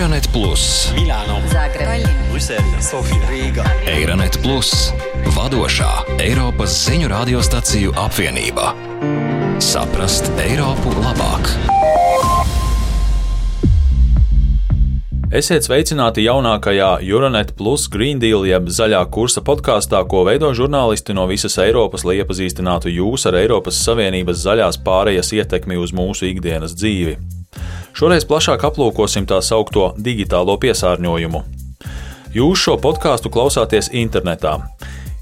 Eironet Plus, Milāno, Zagreb, Brisele, Sofija, Rīga. Eironet Plus, vadošā Eiropas ziņu radiostaciju apvienība. Saprast Eiropu labāk! Esiet sveicināti jaunākajā Euronet Plus Green Deal jeb zaļā kursa podkāstā, ko veido žurnālisti no visas Eiropas, lai iepazīstinātu jūs ar Eiropas Savienības zaļās pārējas ietekmi uz mūsu ikdienas dzīvi. Šoreiz plašāk aplūkosim tā saucamo digitālo piesārņojumu. Jūs šo podkāstu klausāties internetā.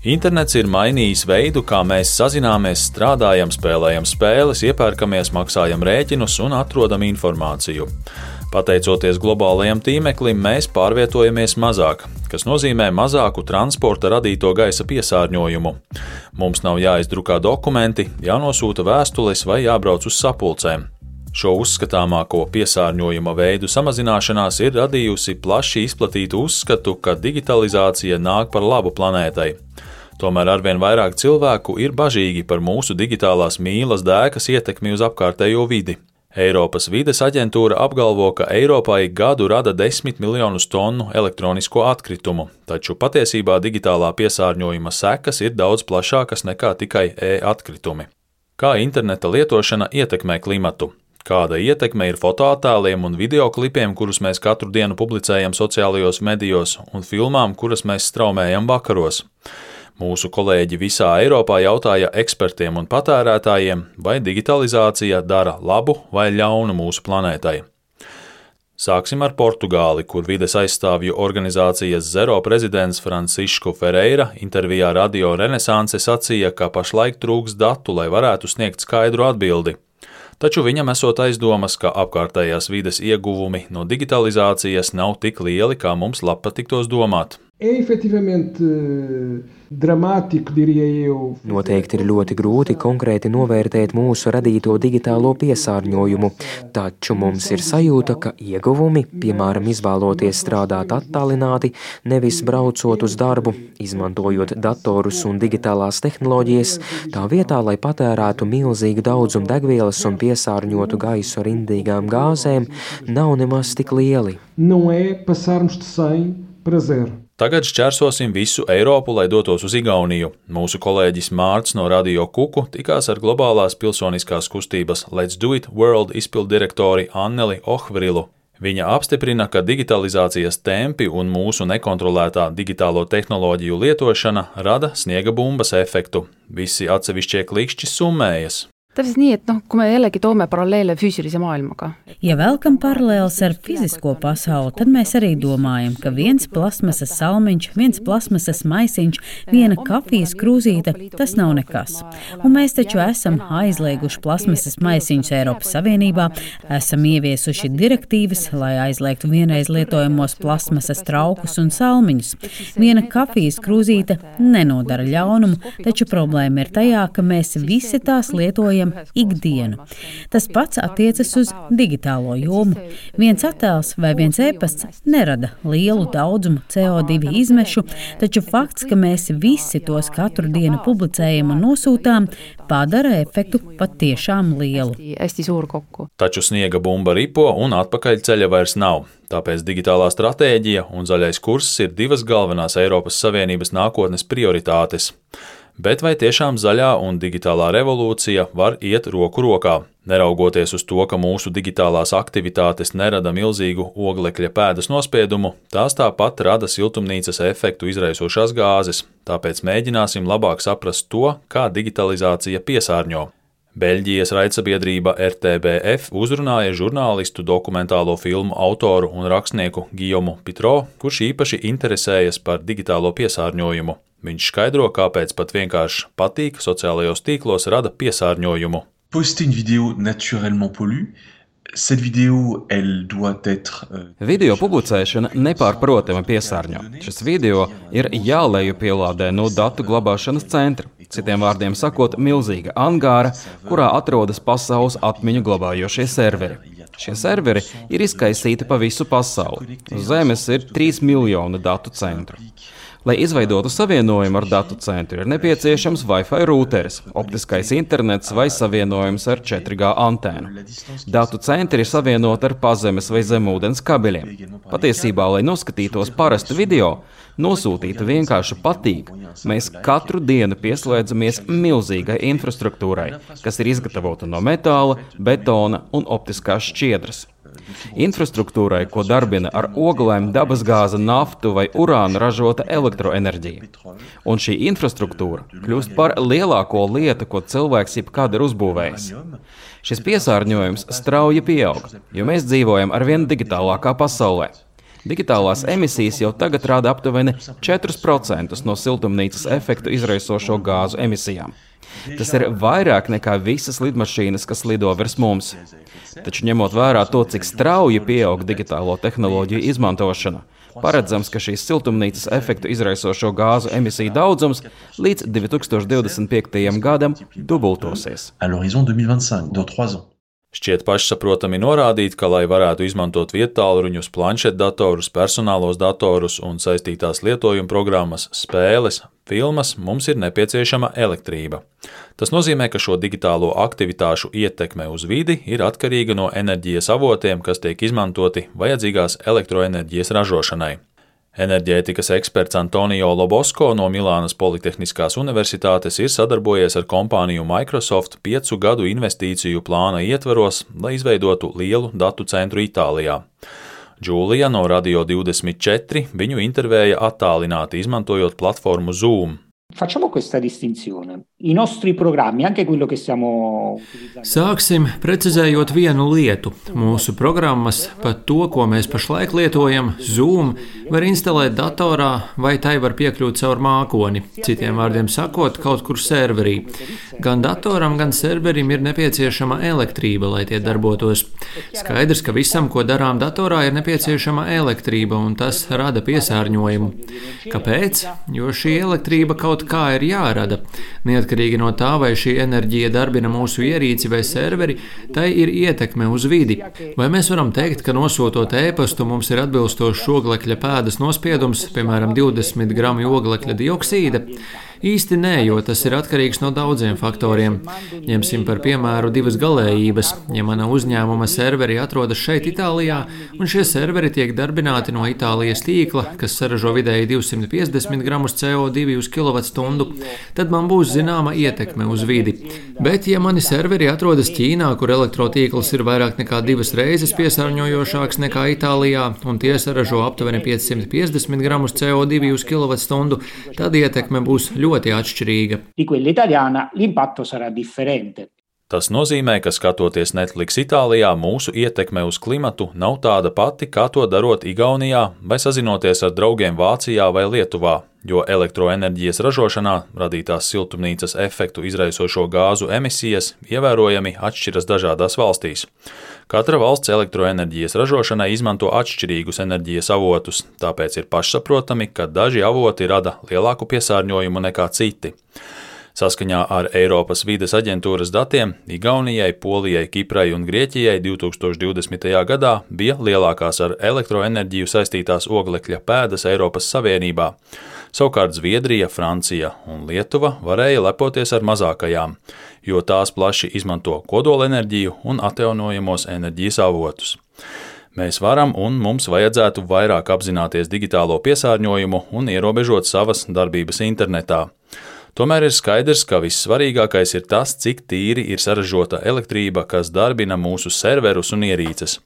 Internets ir mainījis veidu, kā mēs sazināmies, strādājam, spēlējam spēles, iepērkamies, maksājam rēķinus un atrodam informāciju. Pateicoties globālajam tīmeklim, mēs pārvietojamies mazāk, kas nozīmē mazāku transporta radīto gaisa piesārņojumu. Mums nav jāizdrukā dokumenti, jānosūta vēstules vai jābrauc uz sapulcēm. Šo uzskatāmāko piesārņojuma veidu samazināšanās ir radījusi plaši izplatītu uzskatu, ka digitalizācija nāk par labu planētai. Tomēr arvien vairāk cilvēku ir bažīgi par mūsu digitālās mīlas dēkas ietekmi uz apkārtējo vidi. Eiropas vides aģentūra apgalvo, ka Eiropai gadu rada 10 miljonus tonu elektronisko atkritumu, taču patiesībā digitālā piesārņojuma sekas ir daudz plašākas nekā tikai e-atkritumi. Kā interneta lietošana ietekmē klimatu? Kāda ietekme ir fotoattēliem un videoklipiem, kurus mēs katru dienu publicējam sociālajos medijos, un filmām, kuras mēs straumējam vakaros? Mūsu kolēģi visā Eiropā jautāja ekspertiem un patērētājiem, vai digitalizācija dara labu vai ļaunu mūsu planētai. Sāksim ar Portugāli, kur vides aizstāvju organizācijas Zero prezidents Francisco Ferreira intervijā Radio Renesanse sacīja, ka pašlaik trūks datu, lai varētu sniegt skaidru atbildi. Taču viņam esot aizdomas, ka apkārtējās vides ieguvumi no digitalizācijas nav tik lieli, kā mums labpatiktos domāt. É efetivamente dramātiku, diria eu. Noteikti ir ļoti grūti konkrēti novērtēt mūsu radīto digitālo piesārņojumu, taču mums ir sajūta, ka ieguvumi, piemēram, izvēloties strādāt attālināti, nevis braucot uz darbu, izmantojot datorus un digitālās tehnoloģijas, tā vietā, lai patērētu milzīgu daudzumu degvielas un piesārņotu gaisu ar indīgām gāzēm, nav nemaz tik lieli. Não é passarmos de 100 para 0. Tagad šķērsosim visu Eiropu, lai dotos uz Igauniju. Mūsu kolēģis Mārts no Radio Kuku tikās ar globālās pilsoniskās kustības Let's Do It World izpildirektori Anneli Ohvrilu. Viņa apstiprina, ka digitalizācijas tempi un mūsu nekontrolētā digitālo tehnoloģiju lietošana rada sniega bumbas efektu. Visi atsevišķie klikšķi summējas. Täpselt nii, et noh, kui me jällegi toome paralleele füüsilise maailmaga. Ja velkam paralēlis ar fizisko pasauli, tad mēs arī domājam, ka viens plasmasas salmiņš, viens plasmasas maisiņš, viena kafijas krūzīte - tas nav nekas. Un mēs taču esam aizlieguši plasmasas maisiņus Eiropas Savienībā, esam ieviesuši direktīvas, lai aizliegtu vienreiz lietojamos plasmasas traukus un salmiņus. Viena kafijas krūzīte nenodara ļaunumu, taču problēma ir tajā, ka mēs visi tās lietojam lietojam ikdienu. Tas pats attiecas uz digitālo jomu. Viens attēls vai viens e-pasts nerada lielu daudzumu CO2 izmešu, taču fakts, ka mēs visi tos katru dienu publicējam un nosūtām, padara efektu patiešām lielu. Taču sniega bumba ripo un atpakaļceļa vairs nav. Tāpēc digitālā stratēģija un zaļais kurs ir divas galvenās Eiropas Savienības nākotnes prioritātes. Bet vai tiešām zaļā un digitālā revolūcija var iet roku rokā? Neraugoties uz to, ka mūsu digitālās aktivitātes nerada milzīgu oglekļa pēdas nospiedumu, tās tāpat rada siltumnīcas efektu izraisošās gāzes, tāpēc mēģināsim labāk saprast to, kā digitalizācija piesārņo. Beļģijas raidsabiedrība RTBF uzrunāja žurnālistu, dokumentālo filmu autoru un rakstnieku Gijomu Pitro, kurš īpaši interesējas par digitālo piesārņojumu. Viņš skaidro, kāpēc pat vienkārši patīk sociālajos tīklos rada piesārņojumu. Poster une vidéo naturellement pollue, cette vidéo, elle doit être. euh, Video publicēšana nepārprotami piesārņo. Šis video ir jālejupielādē no datu glabāšanas centra. Citiem vārdiem sakot, milzīga angāra, kurā atrodas pasaules atmiņu glabājošie serveri. Šie serveri ir izkaisīti pa visu pasauli. Uz Zemes ir 3 miljoni datu centru. Lai izveidotu savienojumu ar datu centru, ir nepieciešams Wi-Fi routeris, optiskais internets vai savienojums ar 4G antēnu. Datu centri ir savienoti ar pazemes vai zemūdens kabeļiem. Patiesībā, lai noskatītos parastu video, nosūtītu vienkārši patīk, mēs katru dienu pieslēdzamies milzīgai infrastruktūrai, kas ir izgatavota no metāla, betona un optiskās šķiedras. Infrastruktūrai, ko darbina ar oglēm, dabasgāzi, naftu vai urānu ražota elektroenerģija. Un šī infrastruktūra kļūst par lielāko lietu, ko cilvēks jebkad ir uzbūvējis. Šis piesārņojums strauji pieaug, jo mēs dzīvojam ar vien digitālākā pasaulē. Digitālās emisijas jau tagad rada aptuveni 4% no siltumnīcas efektu izraisošo gāzu emisijām. Tas ir vairāk nekā visas lidmašīnas, kas lido virs mums. Taču ņemot vērā to, cik strauji pieaug digitālo tehnoloģiju izmantošana, paredzams, ka šīs siltumnīcas efektu izraisošo gāzu emisiju daudzums līdz 2025. gadam dubultosies. Šķiet pašsaprotami norādīt, ka, lai varētu izmantot vietāluruņus, planšetdatorus, personālos datorus un saistītās lietojuma programmas, spēles, filmas, mums ir nepieciešama elektrība. Tas nozīmē, ka šo digitālo aktivitāšu ietekme uz vidi ir atkarīga no enerģijas avotiem, kas tiek izmantoti vajadzīgās elektroenerģijas ražošanai. Enerģētikas eksperts Antonio Lobosko no Milānas Politehniskās Universitātes ir sadarbojies ar kompāniju Microsoft piecu gadu investīciju plāna ietvaros, lai izveidotu lielu datu centru Itālijā. Džūlija no Radio 24 viņu intervēja attālināti izmantojot platformu Zoom. Facciamo questa distinzione. I nostri programmi, anche quello che stiamo Sāksim precizējot vienu lietu. Mūsu programmas, pat to, ko mēs pašlaik lietojam, Zoom, var instalēt datorā vai tai var piekļūt caur mākoni. Citiem vārdiem sakot, kaut kur serverī. Gan datoram, gan serverim ir nepieciešama elektrība, lai tie darbotos. Skaidrs, ka visam, ko darām datorā, ir nepieciešama elektrība, un tas rada piesārņojumu. Kāpēc? Jo šī elektrība kaut kā ir jārada. Neatkarīgi no tā, vai šī enerģija darbina mūsu ierīci vai serveri, tai ir ietekme uz vidi. Vai mēs varam teikt, ka nosūtot ēpastu mums ir atbilstošs oglekļa pēdas nospiedums, piemēram, 20 gramu oglekļa dioksīda? Īsti nē, jo tas ir atkarīgs no daudziem faktoriem. Ņemsim par piemēru divas galējības. Ja mana uzņēmuma serveri atrodas šeit, Itālijā, un šie serveri tiek darbināti no Itālijas tīkla, kas saražo vidēji 250 gramus CO2 uz kWh, tad man būs zināma ietekme uz vidi. Bet, ja mani serveri atrodas Ķīnā, kur elektrotīkls ir vairāk nekā divas reizes piesārņojošāks nekā Itālijā, un tie saražo aptuveni 550 gramus CO2 uz kWh, tad ietekme būs ļoti ļoti atšķirīga. Tik viļņa l'impatto sarà differente. Tas nozīmē, ka skatoties Netflix Itālijā, mūsu ietekme uz klimatu nav tāda pati, kā to darot Igaunijā vai sazinoties ar draugiem Vācijā vai Lietuvā, jo elektroenerģijas ražošanā radītās siltumnīcas efektu izraisošo gāzu emisijas ievērojami atšķiras dažādās valstīs. Katra valsts elektroenerģijas ražošanai izmanto atšķirīgus enerģijas avotus, tāpēc ir pašsaprotami, ka daži avoti rada lielāku piesārņojumu nekā citi. Saskaņā ar Eiropas vides aģentūras datiem Igaunijai, Polijai, Kiprai un Grieķijai 2020. gadā bija lielākās ar elektroenerģiju saistītās oglekļa pēdas Eiropas Savienībā. Savukārt Zviedrija, Francija un Lietuva varēja lepoties ar mazākajām, jo tās plaši izmanto kodolenerģiju un atjaunojamos enerģijas avotus. Mēs varam un mums vajadzētu vairāk apzināties digitālo piesārņojumu un ierobežot savas darbības internetā. Tomēr ir skaidrs, ka vissvarīgākais ir tas, cik tīri ir saražota elektrība, kas darbina mūsu serverus un ierīces.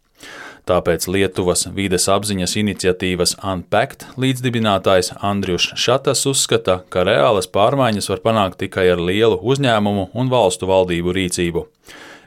Tāpēc Lietuvas vides apziņas iniciatīvas Unpacked līdzdibinātājs Andrius Šatas uzskata, ka reālas pārmaiņas var panākt tikai ar lielu uzņēmumu un valstu valdību rīcību.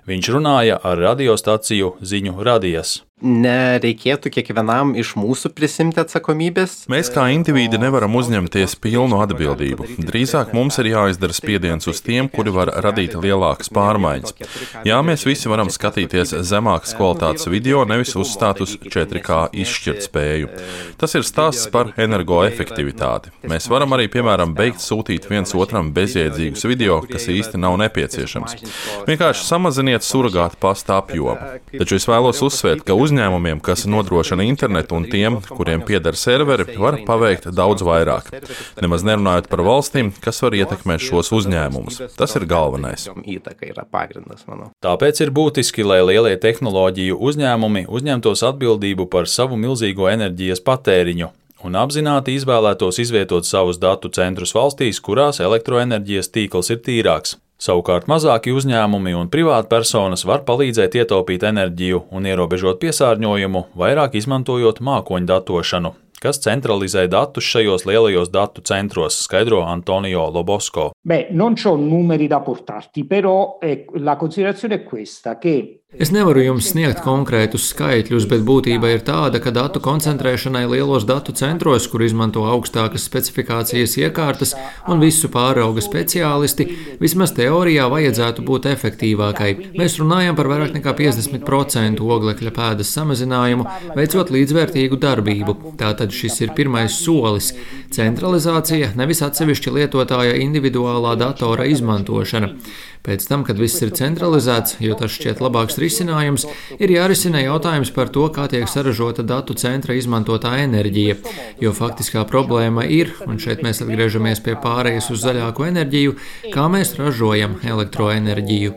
Viņš runāja ar radiostaciju ziņu radijas nereikėtų kiekvienam iš mūsų prisimti atsakomybės. Mēs kā indivīdi nevaram uzņemties pilnu atbildību. Drīzāk mums ir jāizdara spiediens uz tiem, kuri var radīt lielākas pārmaiņas. Jā, mēs visi varam skatīties zemākas kvalitātes video, nevis uzstāt uz 4K izšķirtspēju. Tas ir stāsts par energoefektivitāti. Mēs varam arī, piemēram, beigt sūtīt viens otram bezjēdzīgus video, kas īsti nav nepieciešams. Vienkārši samaziniet surrogāta pasta apjomu. Taču es vēlos uzsvērt, ka Uzņēmumiem, kas nodrošina internetu un tiem, kuriem pieder serveri, var paveikt daudz vairāk. Nemaz nerunājot par valstīm, kas var ietekmēt šos uzņēmumus. Tas ir galvenais. Tāpēc ir būtiski, lai lielie tehnoloģiju uzņēmumi uzņemtos atbildību par savu milzīgo enerģijas patēriņu un apzināti izvēlētos izvietot savus datu centrus valstīs, kurās elektroenerģijas tīkls ir tīrāks. Savukārt mazāki uzņēmumi un privātpersonas var palīdzēt ietaupīt enerģiju un ierobežot piesārņojumu, vairāk izmantojot mākoņu datošanu, kas centralizē datus šajos lielajos datu centros, skaidro Antonio Lobosko. Beh, non ho numeri da portarti, però eh, la considerazione è questa, che Es nevaru jums sniegt konkrētus skaitļus, bet būtība ir tāda, ka datu koncentrēšanai lielos datu centros, kur izmanto augstākas specifikācijas iekārtas un visu pārauga speciālisti, vismaz teorijā vajadzētu būt efektīvākai. Mēs runājam par vairāk nekā 50% oglekļa pēdas samazinājumu, veicot līdzvērtīgu darbību. Tātad šis ir pirmais solis - centralizācija, nevis atsevišķa lietotāja individuālā datora izmantošana. Pēc tam, kad viss ir centralizēts, jo tas šķiet labāks risinājums, ir jārisina jautājums par to, kā tiek saražota datu centra izmantotā enerģija. Jo faktiskā problēma ir, un šeit mēs atgriežamies pie pārējas uz zaļāku enerģiju, kā mēs ražojam elektroenerģiju.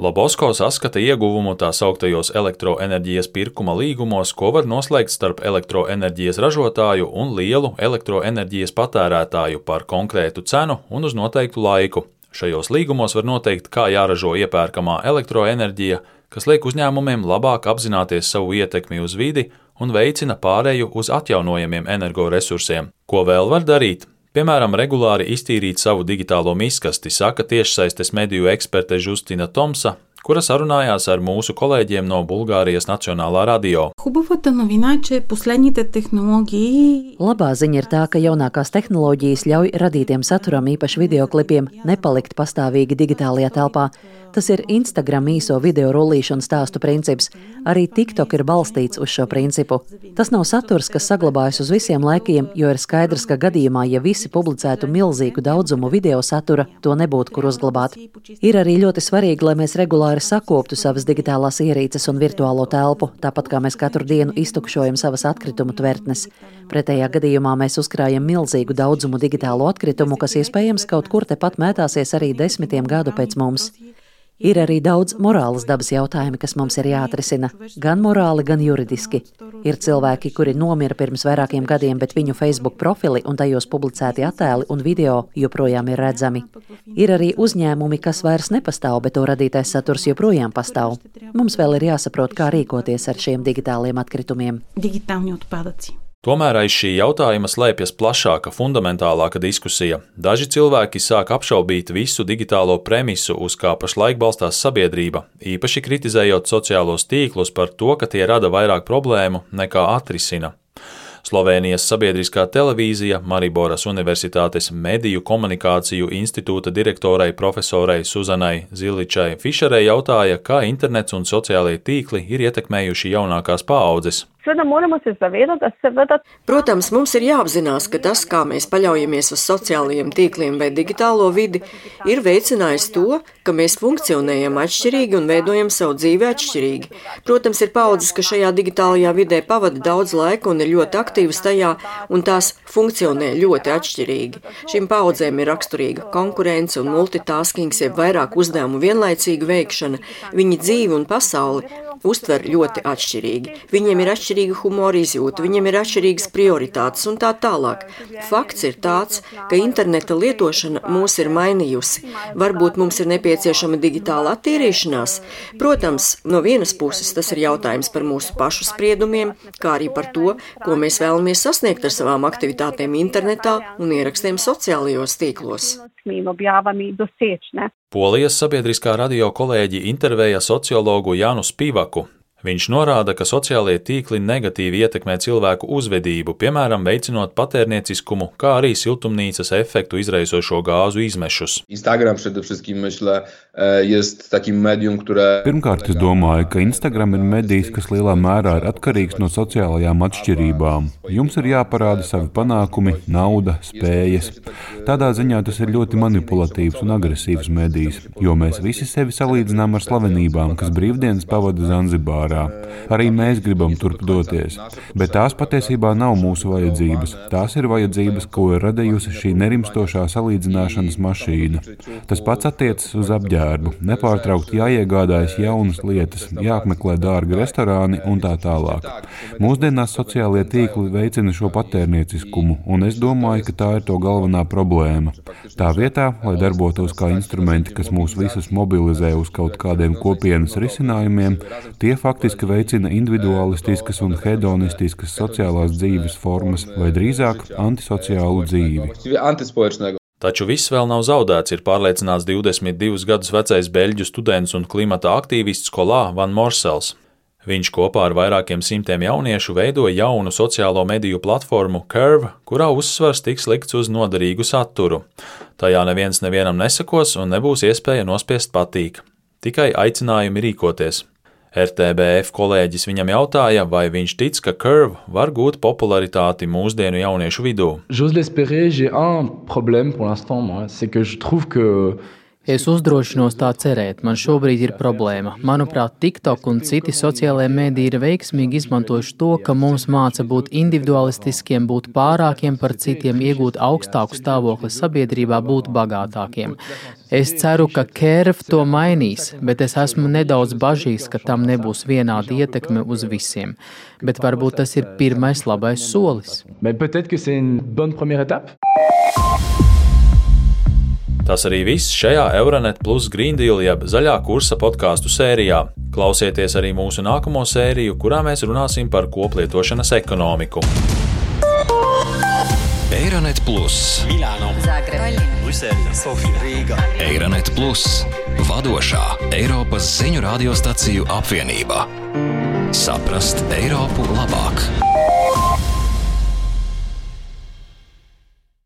Lobosko saskata ieguvumu tā sauktajos elektroenerģijas pirkuma līgumos, ko var noslēgt starp elektroenerģijas ražotāju un lielu elektroenerģijas patērētāju par konkrētu cenu un uz noteiktu laiku. Šajos līgumos var noteikt, kā jāražo iepērkamā elektroenerģija, kas liek uzņēmumiem labāk apzināties savu ietekmi uz vidi un veicina pāreju uz atjaunojamiem energoresursiem. Ko vēl var darīt? Piemēram, regulāri iztīrīt savu digitālo miskasti, saka tiešsaistes mediju eksperte Justina Tomsa, kura sarunājās ar mūsu kolēģiem no Bulgārijas Nacionālā radio. Labā ziņa ir tā, ka jaunākās tehnoloģijas ļauj radītiem saturam, īpaši videoklipiem, nepalikt pastāvīgi digitālajā telpā. Tas ir Instagram īso video rullīšanas stāstu princips. Arī TikTok ir balstīts uz šo principu. Tas nav saturs, kas saglabājas uz visiem laikiem, jo ir skaidrs, ka gadījumā, ja visi publicētu milzīgu daudzumu video satura, to nebūtu kur uzglabāt. Ir arī ļoti svarīgi, lai mēs regulāri sakoptu savas digitālās ierīces un virtuālo telpu, tāpat kā mēs katru dienu iztukšojam savas atkritumu tvertnes. Pretējā gadījumā mēs uzkrājam milzīgu daudzumu digitālo atkritumu, kas iespējams kaut kur tepat mētāsies arī desmitiem gadu pēc mums. Ir arī daudz morāles dabas jautājumi, kas mums ir jāatrisina, gan morāli, gan juridiski. Ir cilvēki, kuri nomira pirms vairākiem gadiem, bet viņu Facebook profili un tajos publicēti attēli un video joprojām ir redzami. Ir arī uzņēmumi, kas vairs nepastāv, bet to radītais saturs joprojām pastāv. Mums vēl ir jāsaprot, kā rīkoties ar šiem digitāliem atkritumiem. Digitāli Tomēr aiz šī jautājuma slēpjas plašāka, fundamentālāka diskusija. Daži cilvēki sāk apšaubīt visu digitālo premisu, uz kā pašlaik balstās sabiedrība, īpaši kritizējot sociālos tīklus par to, ka tie rada vairāk problēmu nekā atrisina. Slovenijas sabiedriskā televīzija Mariboras Universitātes Mediju komunikāciju institūta direktorai profesorai Suzanai Ziličai Fišerei jautāja, kā internets un sociālie tīkli ir ietekmējuši jaunākās paaudzes. Protams, mums ir jāapzinās, ka tas, kā mēs paļaujamies uz sociālajiem tīkliem vai digitālo vidi, ir veicinājis to, ka mēs funkcionējam atšķirīgi un veidojam savu dzīvi atšķirīgi. Protams, ir paudzes, ka šajā digitālajā vidē pavada daudz laika un ir ļoti aktīvas tajā, un tās funkcionē ļoti atšķirīgi. Šīm paudzēm ir raksturīga konkurence un multitasking, jeb vairāk uzdevumu vienlaicīga veikšana. Viņi dzīvi un pasauli uztver ļoti atšķirīgi. Viņiem ir atšķirīga humora izjūta, viņiem ir atšķirīgas prioritātes un tā tālāk. Fakts ir tāds, ka interneta lietošana mūs ir mainījusi. Varbūt mums ir nepieciešama digitāla attīrīšanās. Protams, no vienas puses tas ir jautājums par mūsu pašu spriedumiem, kā arī par to, ko mēs vēlamies sasniegt ar savām aktivitātēm internetā un ierakstiem sociālajos tīklos. Polijas sabiedriskā radio kolēģi intervēja sociologu Jānu Spīvaku. Viņš norāda, ka sociālie tīkli negatīvi ietekmē cilvēku uzvedību, piemēram, veicinot patērnieciskumu, kā arī siltumnīcas efektu izraisošo gāzu izmešus. Instagram przede wszystkim myślę e, jest takim medium, które. Pirmkārt, es domāju, ka Instagram ir medijs, kas lielā mērā ir atkarīgs no sociālajām atšķirībām. Jums ir jāparāda savi panākumi, nauda, spējas. Tādā ziņā tas ir ļoti manipulatīvs un agresīvs medijs, jo mēs visi sevi salīdzinām ar slavenībām, kas brīvdienas pavada Zanzibārā ārā. Arī mēs gribam turp doties, bet tās patiesībā nav mūsu vajadzības. Tās ir vajadzības, ko ir radījusi šī nerimstošā salīdzināšanas mašīna. Tas pats attiecas uz apģērbu. Nepārtraukti jāiegādājas jaunas lietas, jāapmeklē dārgi restorāni un tā tālāk. Mūsdienās sociālie tīkli veicina šo patērnieciskumu, un es domāju, ka tā ir to galvenā problēma. Tā vietā, lai darbotos kā instrumenti, kas mūs visus mobilizē uz kaut kādiem kopienas risinājumiem, tie fakti faktiski veicina individualistiskas un hedonistiskas sociālās dzīves formas, vai drīzāk antisociālu dzīvi. Taču viss vēl nav zaudēts, ir pārliecināts 22 gadus vecais beļģu students un klimata aktīvists Kolā Van Morsels. Viņš kopā ar vairākiem simtiem jauniešu veido jaunu sociālo mediju platformu Curve, kurā uzsvars tiks likts uz noderīgu saturu. Tajā neviens nevienam nesakos un nebūs iespēja nospiest patīk, tikai aicinājumi rīkoties. RTBF kolēģis viņam jautāja, vai viņš tic, ka Curve var gūt popularitāti mūsdienu jauniešu vidū. Es uzdrošinos tā cerēt. Man šobrīd ir problēma. Manuprāt, TikTok un citi sociālajie mēdī ir veiksmīgi izmantojuši to, ka mums māca būt individualistiskiem, būt pārākiem par citiem, iegūt augstāku stāvokli sabiedrībā, būt bagātākiem. Es ceru, ka Kērf to mainīs, bet es esmu nedaudz bažīgs, ka tam nebūs vienāda ietekme uz visiem. Bet varbūt tas ir pirmais labais solis. Mais peut-être que c'est une bonne première étape. Tas arī viss šajā Euronet Plus Green Deal jeb zaļā kursa podkāstu sērijā. Klausieties arī mūsu nākamo sēriju, kurā mēs runāsim par koplietošanas ekonomiku. Eironet Plus, Milāno, Zagreba, Brisele, Sofija, Rīga. Eironet Plus, vadošā Eiropas ziņu radiostaciju apvienība. Saprast Eiropu labāk!